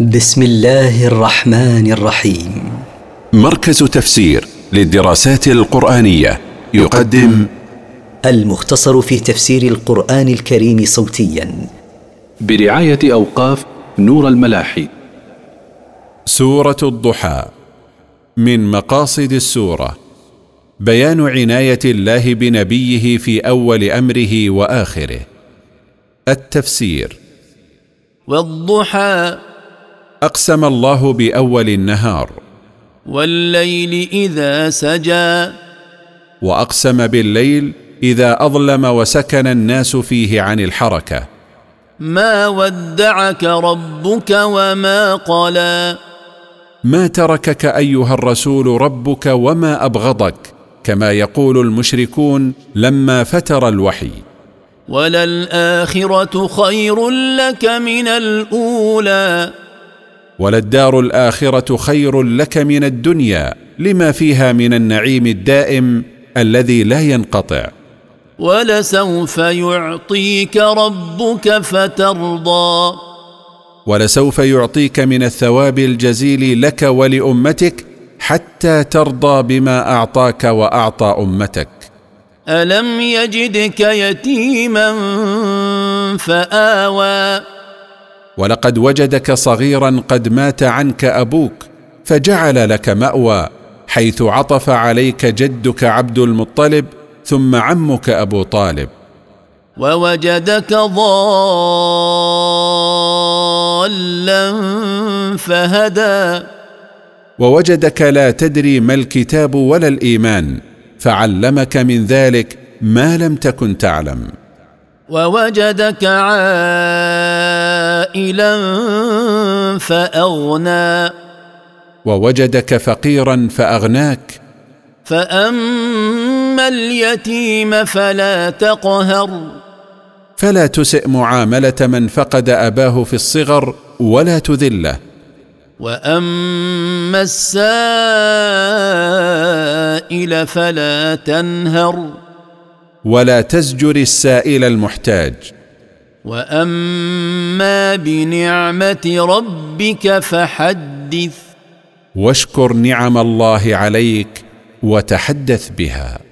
بسم الله الرحمن الرحيم. مركز تفسير للدراسات القرآنية يقدم المختصر في تفسير القرآن الكريم صوتيا. برعاية أوقاف نور الملاحي. سورة الضحى. من مقاصد السورة. بيان عناية الله بنبيه في أول أمره وآخره. التفسير. والضحى أقسم الله بأول النهار. والليل إذا سجى. وأقسم بالليل إذا أظلم وسكن الناس فيه عن الحركة. ما ودعك ربك وما قلى. ما تركك أيها الرسول ربك وما أبغضك كما يقول المشركون لما فتر الوحي. وللآخرة خير لك من الأولى. وللدار الآخرة خير لك من الدنيا لما فيها من النعيم الدائم الذي لا ينقطع. ولسوف يعطيك ربك فترضى. ولسوف يعطيك من الثواب الجزيل لك ولأمتك حتى ترضى بما أعطاك وأعطى أمتك. ألم يجدك يتيما فآوى. ولقد وجدك صغيرا قد مات عنك أبوك فجعل لك مأوى حيث عطف عليك جدك عبد المطلب ثم عمك أبو طالب. ووجدك ضالا فهدى. ووجدك لا تدري ما الكتاب ولا الإيمان فعلمك من ذلك ما لم تكن تعلم. ووجدك عائلا فأغنى. ووجدك فقيرا فأغناك. فأما اليتيم فلا تقهر. فلا تسئ معاملة من فقد أباه في الصغر ولا تذله. وأما السائل فلا تنهر. ولا تزجر السائل المحتاج. واما بنعمه ربك فحدث. واشكر نعم الله عليك وتحدث بها.